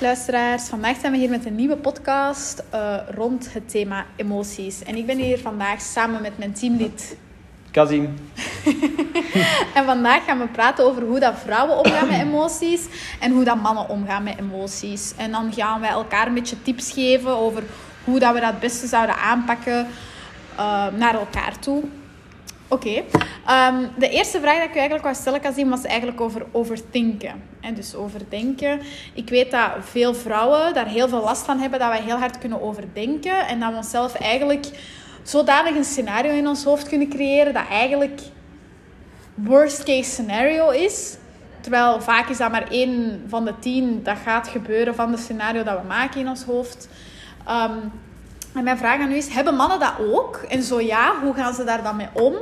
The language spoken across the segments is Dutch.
Dag luisteraars, vandaag zijn we hier met een nieuwe podcast uh, rond het thema emoties. En ik ben hier vandaag samen met mijn teamlid Kazim. en vandaag gaan we praten over hoe dat vrouwen omgaan met emoties en hoe dat mannen omgaan met emoties. En dan gaan wij elkaar een beetje tips geven over hoe dat we dat het beste zouden aanpakken uh, naar elkaar toe. Oké. Ehm, de eerste vraag die ik u eigenlijk wou stellen, Kazim, was eigenlijk over overdenken. En dus overdenken. Ik weet dat veel vrouwen daar heel veel last van hebben, dat wij heel hard kunnen overdenken. En dat we onszelf eigenlijk zodanig een scenario in ons hoofd kunnen creëren dat eigenlijk worst case scenario is. Terwijl vaak is dat maar één van de tien dat gaat gebeuren van het scenario dat we maken in ons hoofd. Ehm, en mijn vraag aan u is, hebben mannen dat ook? En zo ja, hoe gaan ze daar dan mee om?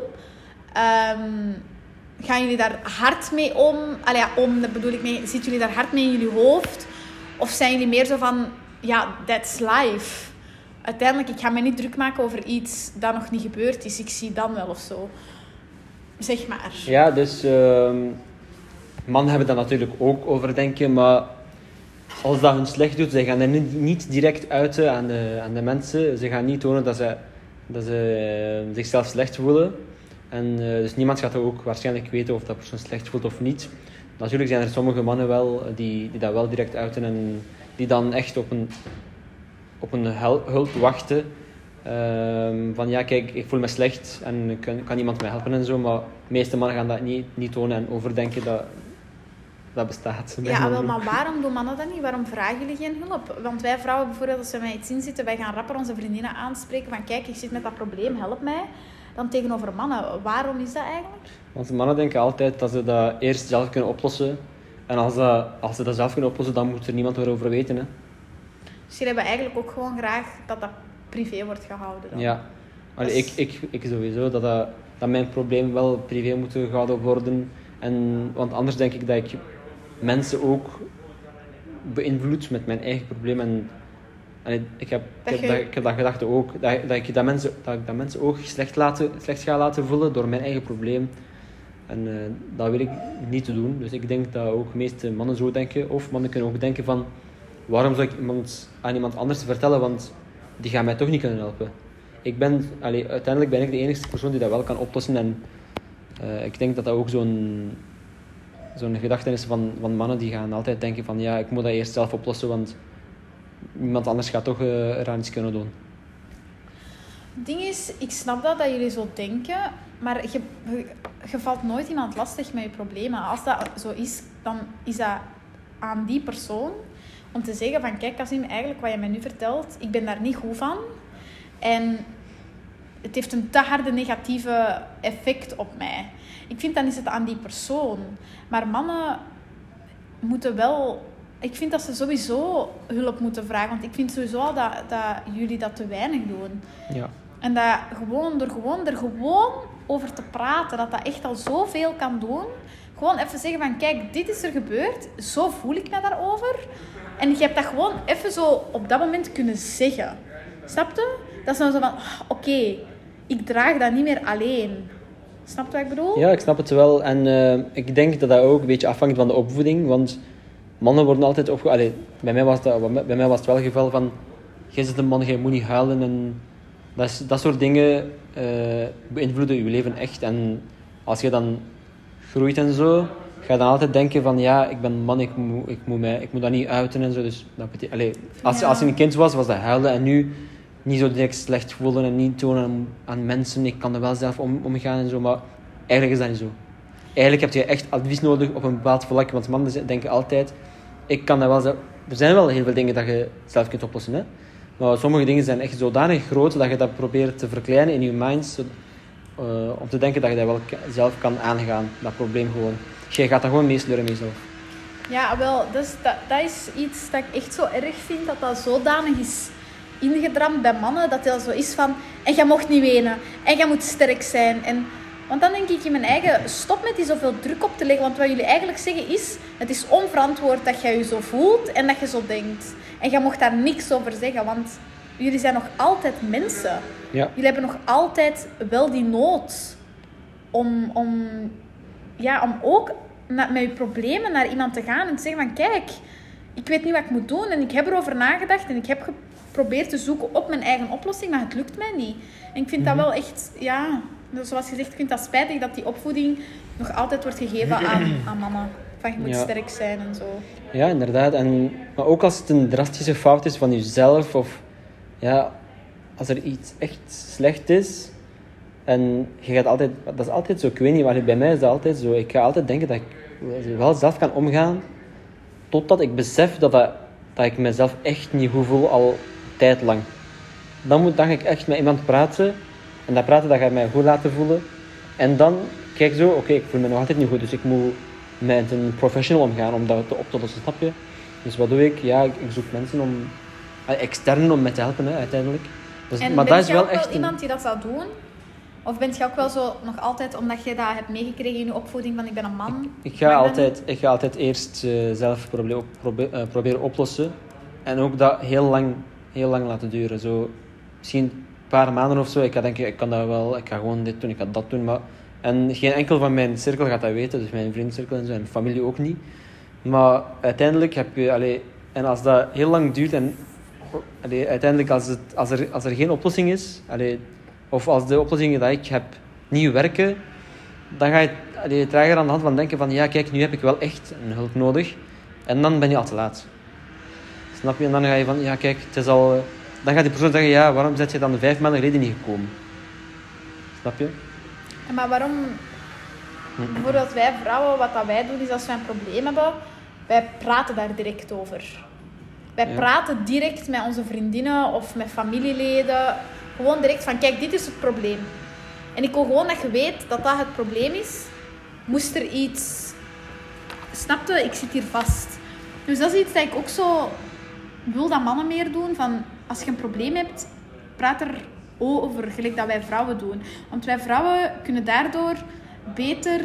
Um, gaan jullie daar hard mee om? Allee, om, dat bedoel ik mee. Zitten jullie daar hard mee in jullie hoofd? Of zijn jullie meer zo van, ja, that's life. Uiteindelijk, ik ga me niet druk maken over iets dat nog niet gebeurd is. Ik zie dan wel of zo. Zeg maar. Ja, dus uh, mannen hebben dat natuurlijk ook overdenken, maar als dat hun slecht doet, ze gaan er niet direct uiten aan de, aan de mensen. Ze gaan niet tonen dat ze, dat ze uh, zichzelf slecht voelen. En uh, dus niemand gaat ook waarschijnlijk weten of dat persoon slecht voelt of niet. Natuurlijk zijn er sommige mannen wel die, die dat wel direct uiten en die dan echt op een, op een hulp wachten. Uh, van ja, kijk, ik voel me slecht en kan, kan iemand mij helpen en zo. Maar de meeste mannen gaan dat niet, niet tonen en overdenken dat, dat bestaat. Ja, wel, maar waarom doen mannen dat niet? Waarom vragen jullie geen hulp? Want wij vrouwen bijvoorbeeld, als we met iets inzitten, wij gaan rapper onze vriendinnen aanspreken van kijk, ik zit met dat probleem, help mij dan tegenover mannen. Waarom is dat eigenlijk? Want mannen denken altijd dat ze dat eerst zelf kunnen oplossen. En als, dat, als ze dat zelf kunnen oplossen, dan moet er niemand erover weten. Hè. Dus jullie hebben eigenlijk ook gewoon graag dat dat privé wordt gehouden. Dan. Ja, maar ik, ik, ik sowieso dat, dat, dat mijn probleem wel privé moet gehouden worden. En, want anders denk ik dat ik mensen ook beïnvloed met mijn eigen probleem. En ik, heb, ik, heb dat, ik heb dat gedachte ook. Dat, dat, ik dat, mensen, dat ik dat mensen ook slecht, laten, slecht ga laten voelen door mijn eigen probleem. En uh, dat wil ik niet te doen. Dus ik denk dat ook de meeste mannen zo denken. Of mannen kunnen ook denken van... Waarom zou ik iemand, aan iemand anders vertellen? Want die gaan mij toch niet kunnen helpen. Ik ben, allee, uiteindelijk ben ik de enige persoon die dat wel kan oplossen. En uh, ik denk dat dat ook zo'n zo'n gedachte is van, van mannen. Die gaan altijd denken van... Ja, ik moet dat eerst zelf oplossen, want iemand anders gaat toch uh, eraan iets kunnen doen. Het ding is, ik snap dat, dat jullie zo denken, maar je, je, valt nooit iemand lastig met je problemen. Als dat zo is, dan is dat aan die persoon om te zeggen van kijk Kasim, eigenlijk wat je mij nu vertelt, ik ben daar niet goed van. En het heeft een te harde negatieve effect op mij. Ik vind dan is het aan die persoon. Maar mannen moeten wel ik vind dat ze sowieso hulp moeten vragen. Want ik vind sowieso al dat, dat jullie dat te weinig doen. Ja. En dat gewoon door gewoon er gewoon over te praten, dat dat echt al zoveel kan doen. Gewoon even zeggen van, kijk, dit is er gebeurd. Zo voel ik me daarover. En je hebt dat gewoon even zo op dat moment kunnen zeggen. Snap je? Dat is dan zo van, oh, oké, ik draag dat niet meer alleen. Snap je wat ik bedoel? Ja, ik snap het wel. En uh, ik denk dat dat ook een beetje afhangt van de opvoeding. Want mannen worden altijd opge... bij, mij was dat, bij mij was het wel het geval van... Jij zit een man, jij moet niet huilen. En dat, is, dat soort dingen uh, beïnvloeden je leven echt. En als je dan groeit en zo, ga je dan altijd denken van... Ja, ik ben een man, ik moet, ik moet, mij, ik moet dat niet uiten en zo. Dus dat betekent, allee, als, als je een kind was, was dat huilen. En nu niet zo direct slecht voelen en niet tonen aan, aan mensen. Ik kan er wel zelf om, omgaan en zo. Maar eigenlijk is dat niet zo eigenlijk heb je echt advies nodig op een bepaald vlak. Want mannen denken altijd, ik kan dat wel zelf... Er zijn wel heel veel dingen dat je zelf kunt oplossen. Hè? Maar sommige dingen zijn echt zodanig groot dat je dat probeert te verkleinen in je mind. Uh, om te denken dat je dat wel zelf kan aangaan. Dat probleem gewoon. Je gaat dat gewoon meesleuren met jezelf. Ja, wel, dus dat, dat is iets dat ik echt zo erg vind. Dat dat zodanig is ingedramd bij mannen. Dat het zo is van... En jij mocht niet wenen. En jij moet sterk zijn. En want dan denk ik in mijn eigen, stop met die zoveel druk op te leggen. Want wat jullie eigenlijk zeggen is, het is onverantwoord dat jij je zo voelt en dat je zo denkt. En jij mocht daar niks over zeggen, want jullie zijn nog altijd mensen. Ja. Jullie hebben nog altijd wel die nood om, om, ja, om ook met je problemen naar iemand te gaan en te zeggen van, kijk, ik weet niet wat ik moet doen. En ik heb erover nagedacht en ik heb geprobeerd te zoeken op mijn eigen oplossing, maar het lukt mij niet. En ik vind dat wel echt, ja, zoals gezegd, ik vind dat spijtig dat die opvoeding nog altijd wordt gegeven aan, aan mama. Van je moet Ja. sterk zijn en zo. Ja, inderdaad. En, maar ook als het een drastische fout is van jezelf, of ja, als er iets echt slecht is, en je gaat altijd, dat is altijd zo, ik weet niet, maar bij mij is dat altijd zo. Ik ga altijd denken dat ik wel zelf kan omgaan, totdat ik besef dat, dat, dat ik mezelf echt niet goed voel al tijd lang. Dan, moet, dan ga ik echt met iemand praten, en dat praten dat gaat mij goed laten voelen. En dan kijk zo, oké, ik voel me nog altijd niet goed, dus ik moet met een professional omgaan om dat op te lossen, snap je? Dus wat doe ik? Ja, ik, ik zoek mensen om, eh, externen om mij te helpen, hè, uiteindelijk. Dus, En maar ben dat is je wel ook echt wel iemand die dat zou doen? Of ben je ook wel zo nog altijd, omdat je dat hebt meegekregen in je opvoeding van ik ben een man? Ik ga, altijd, ik ga altijd eerst eh, zelf proble- probe- eh, proberen oplossen. En ook dat heel lang, heel lang laten duren. Zo, misschien paar maanden of zo. Ik ga denken, ik kan dat wel. Ik ga gewoon dit doen, ik ga dat doen. Maar, en geen enkel van mijn cirkel gaat dat weten. Dus mijn vriendencirkel en zo. Familie ook niet. Maar uiteindelijk heb je... Allee, en als dat heel lang duurt en... Uiteindelijk als, het, als, er, als er geen oplossing is... Allee, of als de oplossingen die ik heb niet werken dan ga je allee, trager aan de hand van denken van ja, kijk, nu heb ik wel echt een hulp nodig. En dan ben je al te laat. Snap je? En dan ga je van ja, kijk, het is al... Dan gaat die persoon zeggen ja, waarom zet je dan vijf maanden geleden niet gekomen? Snap je? Maar waarom, Hm. bijvoorbeeld wij vrouwen, wat dat wij doen is als wij een probleem hebben, wij praten daar direct over. Wij Ja. praten direct met onze vriendinnen of met familieleden. Gewoon direct van, kijk, dit is het probleem. En ik wil gewoon dat je weet dat dat het probleem is. Moest er iets... Snapte? Ik zit hier vast. Dus dat is iets dat ik ook zo wil dat mannen meer doen. Van, als je een probleem hebt, praat er over, gelijk dat wij vrouwen doen. Want wij vrouwen kunnen daardoor beter...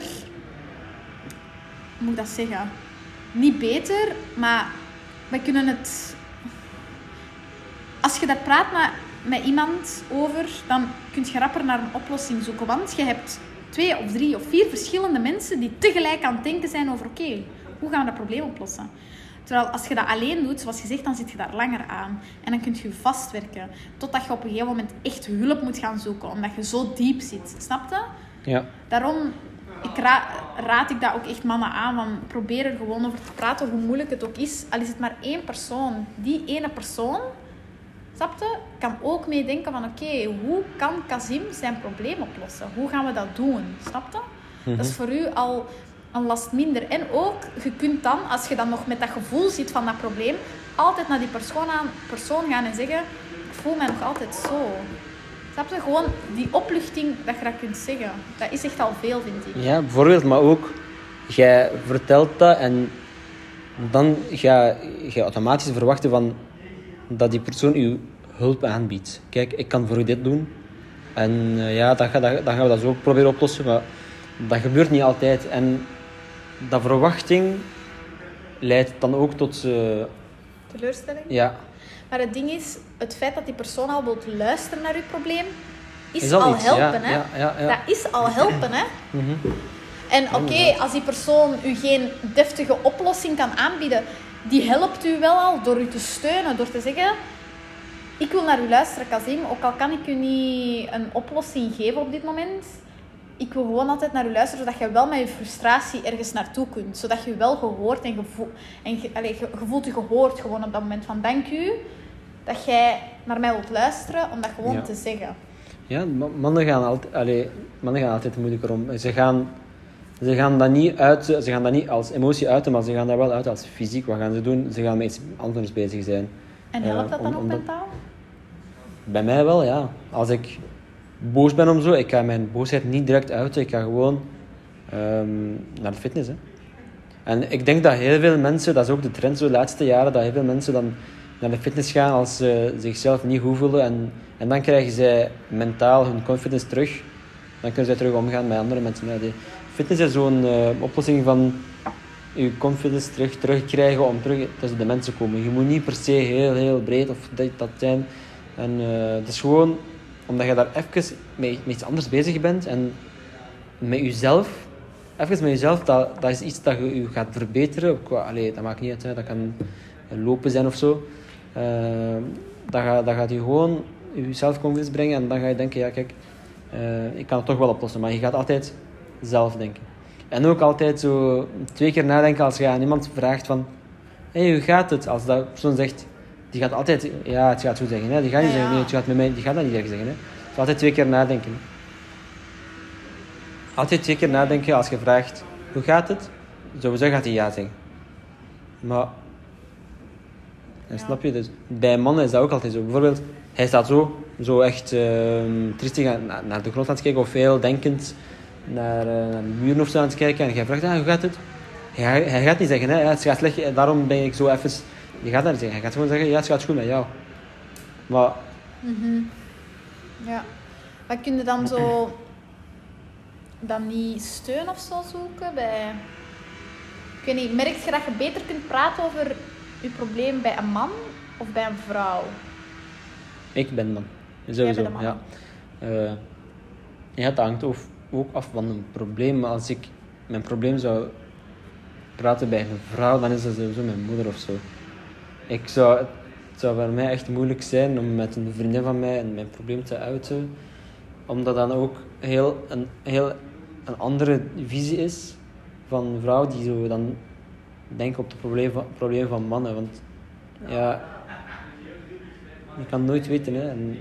Hoe moet ik dat zeggen? Niet beter, maar wij kunnen het... Als je daar praat met, met iemand over, dan kun je rapper naar een oplossing zoeken. Want je hebt twee of drie of vier verschillende mensen die tegelijk aan het denken zijn over... Oké, hoe gaan we dat probleem oplossen? Terwijl als je dat alleen doet, zoals je zegt, dan zit je daar langer aan. En dan kun je vastwerken. Totdat je op een gegeven moment echt hulp moet gaan zoeken. Omdat je zo diep zit. Snap je? Ja. Daarom ik ra- raad ik dat ook echt mannen aan. Van probeer er gewoon over te praten, hoe moeilijk het ook is. Al is het maar één persoon. Die ene persoon, snap je, kan ook meedenken van... Oké, hoe kan Kazim zijn probleem oplossen? Hoe gaan we dat doen? Snap je? Dat is voor u al een last minder. En ook, je kunt dan, als je dan nog met dat gevoel zit van dat probleem... Altijd naar die persoon, aan, persoon gaan en zeggen... Ik voel mij nog altijd zo. Snap je? Gewoon die opluchting dat je dat kunt zeggen. Dat is echt al veel, vind ik. Ja, bijvoorbeeld, maar ook, jij vertelt dat en dan ga je automatisch verwachten van dat die persoon je hulp aanbiedt. Kijk, ik kan voor u dit doen. En eh, ja, dan, ga, dan, dan gaan we dat zo ook proberen oplossen, maar dat gebeurt niet altijd. En dat verwachting leidt dan ook tot, eh, Teleurstelling. ja, Maar het ding is, het feit dat die persoon al wilt luisteren naar je probleem, is, Is al helpen. ja, hè? ja, ja, ja. Dat is al helpen. Hè? Mhm. En oké, als die persoon u geen deftige oplossing kan aanbieden, die helpt u wel al door u te steunen, door te zeggen... Ik wil naar u luisteren, Kazim. Ook al kan ik u niet een oplossing geven op dit moment. Ik wil gewoon altijd naar u luisteren, zodat je wel met je frustratie ergens naartoe kunt. Zodat je wel gehoord en, gevoel, en ge, je, je voelt je gehoord gewoon op dat moment. Van dank u dat jij naar mij wilt luisteren, om dat gewoon Ja. te zeggen. Ja, ma- mannen gaan altijd, allee, mannen gaan altijd moeilijker om. Ze gaan, ze gaan dat niet uit, ze gaan dat niet als emotie uiten, maar ze gaan daar wel uit als fysiek. Wat gaan ze doen? Ze gaan met iets anders bezig zijn. En Eh, helpt dat dan om- ook mentaal? Bij mij wel, ja. Als ik boos ben om zo, ik ga mijn boosheid niet direct uiten. Ik ga gewoon ehm, naar de fitness. Hè. En ik denk dat heel veel mensen, dat is ook de trend zo de laatste jaren, dat heel veel mensen dan naar de fitness gaan als ze zichzelf niet goed voelen. En, en dan krijgen zij mentaal hun confidence terug. Dan kunnen zij terug omgaan met andere mensen. Fitness is zo'n eh, oplossing van je confidence terug, terugkrijgen om terug tussen de mensen te komen. Je moet niet per se heel, heel breed of dit, dat zijn. En eh, het is gewoon omdat je daar even met, met iets anders bezig bent en met jezelf, even met jezelf, dat, dat is iets dat je je gaat verbeteren. Allee, dat maakt niet uit, hè. dat kan lopen zijn of zo. Uh, dan, ga, dan gaat je gewoon je zelfconfidence brengen en dan ga je denken, ja kijk, uh, ik kan het toch wel oplossen. Maar je gaat altijd zelf denken. En ook altijd zo twee keer nadenken als je aan iemand vraagt van, hé, hey, hoe gaat het? Als dat persoon zegt, die gaat altijd, ja, het gaat goed zeggen. Hè? Die gaat niet Ja, zeggen, nee, het gaat met mij, die gaat dat niet echt zeggen. Hè? Gaat altijd twee keer nadenken. Altijd twee keer nadenken als je vraagt, hoe gaat het? Sowieso gaat hij ja zeggen. Maar, Ja. snap je? Dus bij mannen is dat ook altijd zo. Bijvoorbeeld, hij staat zo, zo echt ehm triestig aan- naar, naar de grond aan het kijken of heel denkend naar, eh, naar de muren of zo aan het kijken. En jij vraagt, ah, hoe gaat het? Hij, hij gaat niet zeggen, hè, het gaat slecht, daarom ben ik zo even... Je gaat niet zeggen. Hij gaat gewoon zeggen, ja, het gaat goed met jou. Maar Mhm. Ja. Maar kun je dan zo dan niet steun of zo zoeken bij... Ik weet niet, merk je dat je beter kunt praten over je probleem bij een man of bij een vrouw? ik ben man. Sowieso, man. ja. Eh, ja, het hangt ook, ook af van een probleem. Maar als ik mijn probleem zou praten bij een vrouw, dan is dat sowieso mijn moeder of zo. Ik zou, het zou voor mij echt moeilijk zijn om met een vriendin van mij mijn probleem te uiten. Omdat dan ook heel, een, heel een andere visie is van een vrouw die zo dan denkt op het probleem van, probleem van mannen. Want ja, je kan nooit weten. Hè. En,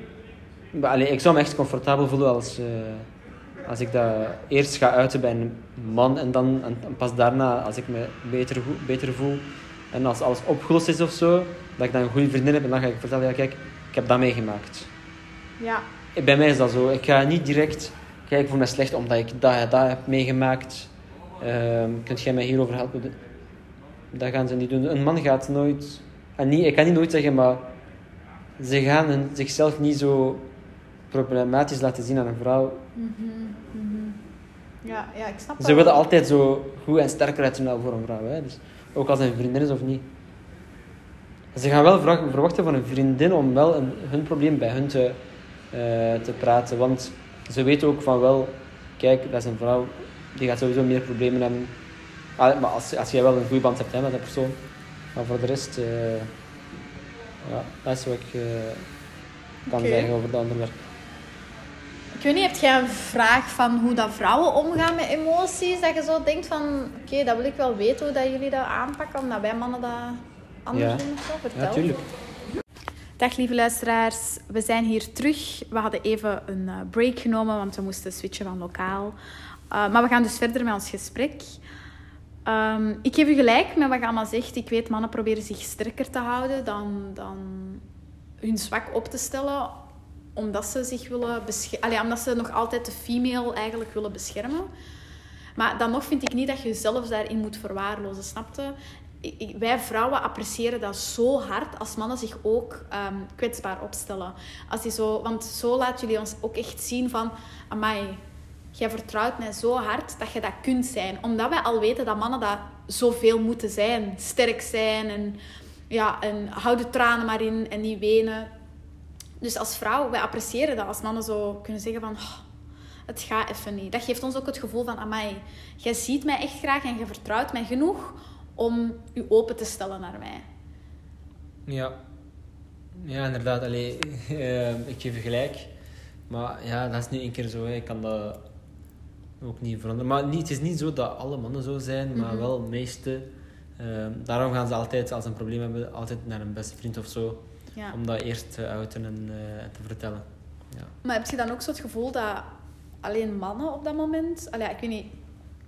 maar, ik zou me echt comfortabel voelen als, eh, als ik dat eerst ga uiten bij een man en dan en, pas daarna, als ik me beter, beter voel en als alles opgelost is of zo, dat ik dan een goede vriendin heb en dan ga ik vertellen, ja kijk, ik heb dat meegemaakt. Ja. Bij mij is dat zo. Ik ga niet direct kijken, voel me slecht omdat ik dat dat heb meegemaakt. Ehm kunt jij mij hierover helpen? Dat gaan ze niet doen. Een man gaat nooit... En niet, ik kan niet nooit zeggen, maar ze gaan hun- zichzelf niet zo problematisch laten zien aan een vrouw. Mhm, mhm. Ja, ja, ik snap Ze willen altijd zo goed en sterker uitzien voor een vrouw. Hè? Dus ook als een vriendin is of niet. Ze gaan wel verwachten van een vriendin om wel een, hun probleem bij hun te, eh, te praten. Want ze weten ook van wel, kijk, dat is een vrouw, die gaat sowieso meer problemen hebben. Ah, maar als, als jij wel een goede band hebt hè, met dat persoon. Maar voor de rest, eh, ja, dat is wat ik eh, kan zeggen over dat onderwerp. Ik weet niet, heb jij een vraag van hoe dat vrouwen omgaan met emoties? Dat je zo denkt van, oké, dat wil ik wel weten hoe dat jullie dat aanpakken, omdat wij mannen dat anders Ja. doen of zo. Vertel. Ja, tuurlijk. Dag lieve luisteraars, we zijn hier terug. We hadden even een eh, break genomen, want we moesten switchen van lokaal. Uh, maar we gaan dus verder met ons gesprek. Um, ik geef u gelijk met wat Gamma zegt. Ik weet, mannen proberen zich sterker te houden dan, dan hun zwak op te stellen. Omdat ze zich willen beschermen. Omdat ze nog altijd de female eigenlijk willen beschermen. Maar dan nog vind ik niet dat je jezelf daarin moet verwaarlozen, snapte? Wij vrouwen appreciëren dat zo hard als mannen zich ook ehm, kwetsbaar opstellen. Als die zo, want zo laten jullie ons ook echt zien van... Amai, jij vertrouwt mij zo hard dat je dat kunt zijn. Omdat wij al weten dat mannen dat zoveel moeten zijn. Sterk zijn en, ja, en hou de tranen maar in en niet wenen. Dus als vrouw, wij appreciëren dat als mannen zo kunnen zeggen van... "Oh, het gaat even niet. Dat geeft ons ook het gevoel van... Amai, jij ziet mij echt graag en je vertrouwt mij genoeg om je open te stellen naar mij. Ja. Ja, inderdaad. Allee, eh, ik geef je gelijk. Maar ja, dat is nu één keer zo. Hè. Ik kan dat ook niet veranderen. Maar niet, het is niet zo dat alle mannen zo zijn, maar Mhm. wel de meeste. Eh, daarom gaan ze altijd, als ze een probleem hebben, altijd naar een beste vriend of zo. Ja. Om dat eerst te uiten en eh, te vertellen. Ja. Maar heb je dan ook zo het gevoel dat alleen mannen op dat moment... Allee, ik weet niet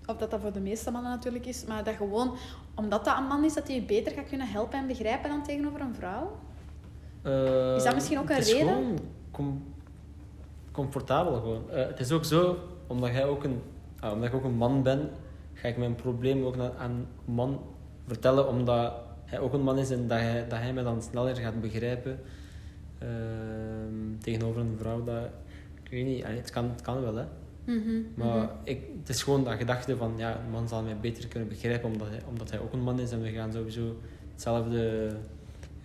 of dat, dat voor de meeste mannen natuurlijk is, maar dat gewoon, omdat dat een man is, dat hij je beter gaat kunnen helpen en begrijpen dan tegenover een vrouw? Eh, Is dat misschien ook een het is reden? gewoon com- comfortabel gewoon. Eh, het is ook zo, omdat, jij ook een, ah, omdat ik ook een man ben, ga ik mijn probleem ook aan een man vertellen, omdat hij ook een man is en dat hij, dat hij mij dan sneller gaat begrijpen ehm, tegenover een vrouw. Dat, ik weet niet, het kan, het kan wel hè. Mhm, Maar mhm. ik, het is gewoon dat gedachte van, ja, een man zal mij beter kunnen begrijpen omdat hij, omdat hij ook een man is en we gaan sowieso hetzelfde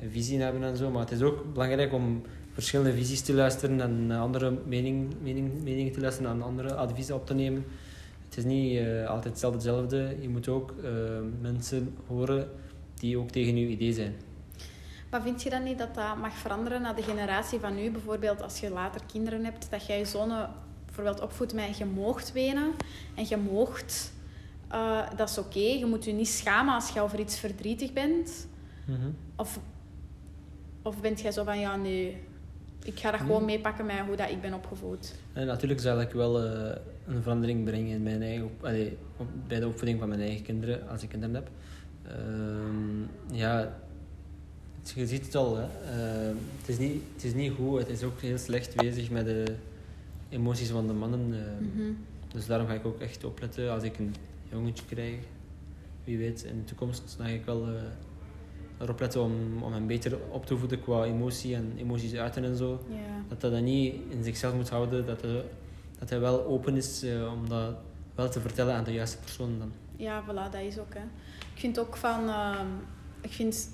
visie hebben en zo. Maar het is ook belangrijk om verschillende visies te luisteren en andere mening, mening, meningen te luisteren en andere adviezen op te nemen. Het is niet eh, altijd hetzelfde, hetzelfde. Je moet ook eh, mensen horen die ook tegen je idee zijn. Maar vind je dan niet dat dat mag veranderen naar de generatie van nu? Bijvoorbeeld als je later kinderen hebt, dat jij je zonen bijvoorbeeld opvoedt met je moogt wenen en je moogt... eh, dat is oké. Je moet je niet schamen als je over iets verdrietig bent. Mhm. Of, of bent jij zo van, ja, nee, ik ga dat gewoon meepakken met hoe dat ik ben opgevoed. En natuurlijk zal ik wel eh, een verandering brengen in mijn eigen allee, bij de opvoeding van mijn eigen kinderen, als ik kinderen heb. Ehm, ja, het- je ziet het al. Hè. Ehm, het, is niet, het is niet goed, het is ook heel slecht bezig met de emoties van de mannen. ehm. Mhm. Dus daarom ga ik ook echt opletten als ik een jongetje krijg. Wie weet, in de toekomst dan ga ik wel eh, erop letten om, om hem beter op te voeden qua emotie en emoties uiten en zo. Dat hij dat niet in zichzelf moet houden, dat hij, dat hij wel open is eh, om dat wel te vertellen aan de juiste persoon dan. Ja, voilà, dat is ook. Hè. Ik vind ook van... ehm, ik vind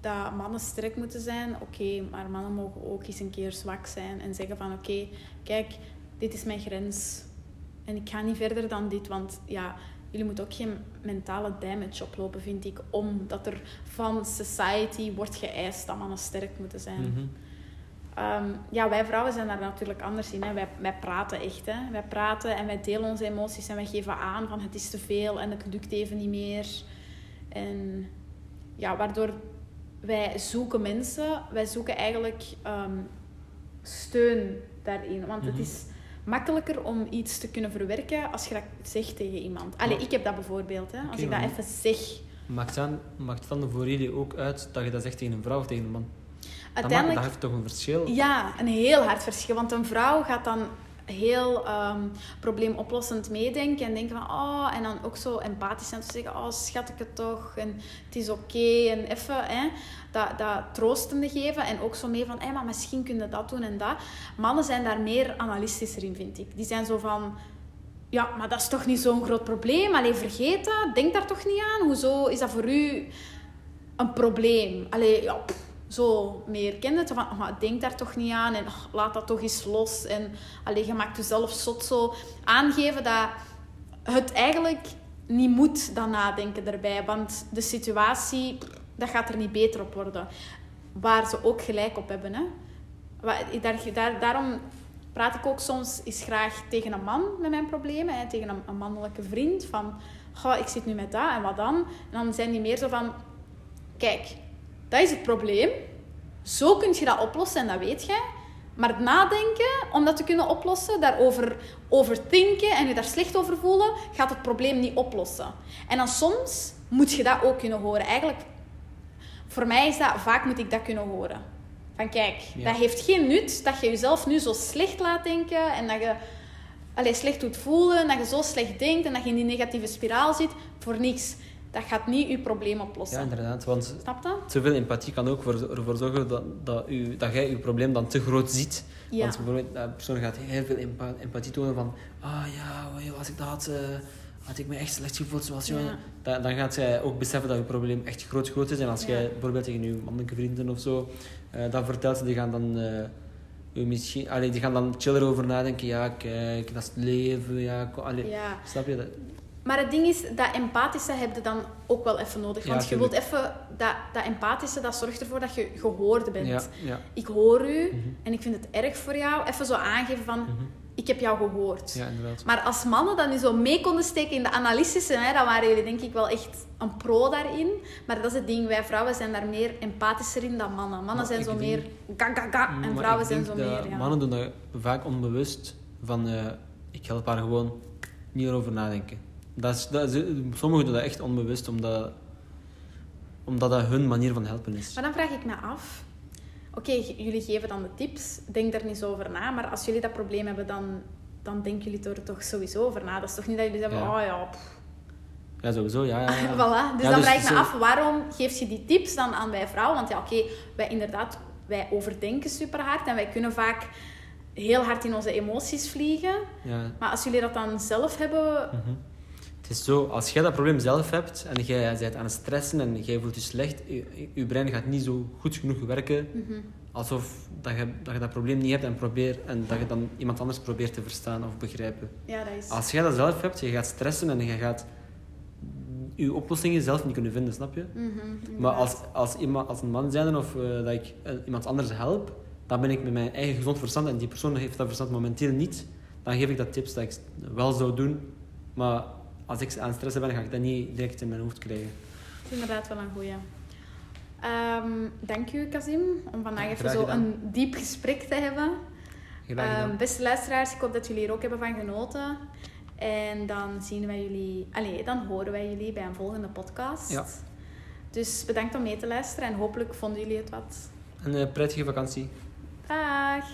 dat mannen sterk moeten zijn. Oké, maar mannen mogen ook eens een keer zwak zijn. En zeggen van... Oké, kijk, dit is mijn grens. En ik ga niet verder dan dit. Want ja, jullie moeten ook geen mentale damage oplopen, vind ik. Omdat er van society wordt geëist dat mannen sterk moeten zijn. Mhm. Ehm, ja, wij vrouwen zijn daar natuurlijk anders in. Hè. Wij, wij praten echt. Hè. Wij praten en wij delen onze emoties en wij geven aan van het is te veel en het lukt even niet meer. En ja, waardoor wij zoeken mensen, wij zoeken eigenlijk ehm, steun daarin. Want het Mhm. is makkelijker om iets te kunnen verwerken als je dat zegt tegen iemand. Allee, ik heb dat bijvoorbeeld. Hè. Als ik dat even zeg. Maakt, dan, maakt het dan voor jullie ook uit dat je dat zegt tegen een vrouw of tegen een man? Dat, maakt, Uiteindelijk dat heeft toch een verschil? Ja, een heel hard verschil. Want een vrouw gaat dan heel ehm, probleemoplossend meedenken en denken van oh, en dan ook zo empathisch zijn te zeggen, oh schat ik het toch en het is oké en even hè, dat, dat troostende geven en ook zo mee van, hé, maar misschien kun je dat doen en dat. Mannen zijn daar meer analistischer in, vind ik. Die zijn zo van, ja, maar dat is toch niet zo'n groot probleem. Allee, vergeet dat. Denk daar toch niet aan. Hoezo is dat voor u een probleem? Allee, ja, pff, zo meer. Ken je het? Van, oh, denk daar toch niet aan. En oh, laat dat toch eens los. En allee, je maakt jezelf zot zo. Aangeven dat het eigenlijk niet moet dan nadenken erbij. Want de situatie, dat gaat er niet beter op worden. Waar ze ook gelijk op hebben. Hè? Daar, daar, daarom praat ik ook soms eens graag tegen een man met mijn problemen. Hè, tegen een, mannelijke vriend. Van, "Goh, ik zit nu met dat en wat dan? En dan zijn die meer zo van... Kijk, dat is het probleem. Zo kun je dat oplossen en dat weet jij. Maar het nadenken, om dat te kunnen oplossen, daarover overdenken en je daar slecht over voelen, gaat het probleem niet oplossen. En dan soms moet je dat ook kunnen horen. Eigenlijk, voor mij is dat, vaak moet ik dat kunnen horen. Van kijk, Ja. dat heeft geen nut dat je jezelf nu zo slecht laat denken en dat je allee, slecht doet voelen, en dat je zo slecht denkt en dat je in die negatieve spiraal zit. Voor niks. Dat gaat niet je probleem oplossen. Ja, inderdaad. Want Snap te veel empathie kan ook voor, ervoor zorgen dat, dat, u, dat jij je probleem dan te groot ziet. Ja. Want bijvoorbeeld, dat persoon gaat heel veel empa- empathie tonen van... Ah ja, als ik dat had, eh, had ik me echt slecht gevoeld zoals Ja. Dan, dan gaat zij ook beseffen dat je probleem echt groot, groot is. En als jij bijvoorbeeld tegen je mannelijke vrienden of zo eh, dat vertelt, die gaan dan... eh, u misschien, allee, die gaan dan chiller over nadenken. Ja, kijk, dat is het leven. Ja, allee. Snap je dat? Maar het ding is, dat empathische heb je dan ook wel even nodig. Ja, Want je wilt even... Dat, dat empathische, dat zorgt ervoor dat je gehoord bent. Ja, ja. Ik hoor u Mhm. en ik vind het erg voor jou. Even zo aangeven van, ik heb jou gehoord. ja, inderdaad. Maar als mannen dat nu zo mee konden steken in de analystische, hè, dan waren jullie denk ik wel echt een pro daarin. Maar dat is het ding, wij vrouwen zijn daar meer empathischer in dan mannen. Mannen Maar zijn zo denk- meer ga ga ga en vrouwen zijn zo meer... Ja. Mannen doen dat vaak onbewust. Van, eh, ik help haar gewoon niet erover nadenken. Dat is, dat is, sommigen doen dat echt onbewust, omdat, omdat dat hun manier van helpen is. Maar dan vraag ik me af... Oké, jullie geven dan de tips. Denk daar niet zo over na. Maar als jullie dat probleem hebben, dan, dan denken jullie er toch sowieso over na. Dat is toch niet dat jullie zeggen, Ja. oh ja... pff. Ja, sowieso, ja. ja, ja. voilà. Dus Ja, dan dus vraag ik me af, waarom geef je die tips dan aan wij vrouwen? Want ja, oké, wij inderdaad, wij overdenken super hard. En wij kunnen vaak heel hard in onze emoties vliegen. Ja. Maar als jullie dat dan zelf hebben... Mhm. Is zo, als jij dat probleem zelf hebt en jij bent aan het stressen en jij voelt je slecht, je, je brein gaat niet zo goed genoeg werken Mhm. alsof dat je, dat je dat probleem niet hebt en, probeer, en dat je dan iemand anders probeert te verstaan of begrijpen. Ja, dat is... Als jij dat zelf hebt, je gaat stressen en je gaat je oplossingen zelf niet kunnen vinden, snap je? Mhm, Maar als, als, iemand, als een man zijn of eh, dat ik eh, iemand anders help, dan ben ik met mijn eigen gezond verstand en die persoon heeft dat verstand momenteel niet. Dan geef ik dat tips dat ik wel zou doen. Maar als ik aan stress ben, ga ik dat niet direct in mijn hoofd krijgen. Dat is inderdaad wel een goeie. Ehm dank u, Kazim, om vandaag Ja, even zo gedaan. een diep gesprek te hebben. Ehm, beste luisteraars, ik hoop dat jullie er ook hebben van genoten. En dan zien wij jullie, allee, dan horen wij jullie bij een volgende podcast. Ja. Dus bedankt om mee te luisteren en hopelijk vonden jullie het wat. Een eh, prettige vakantie. Dag!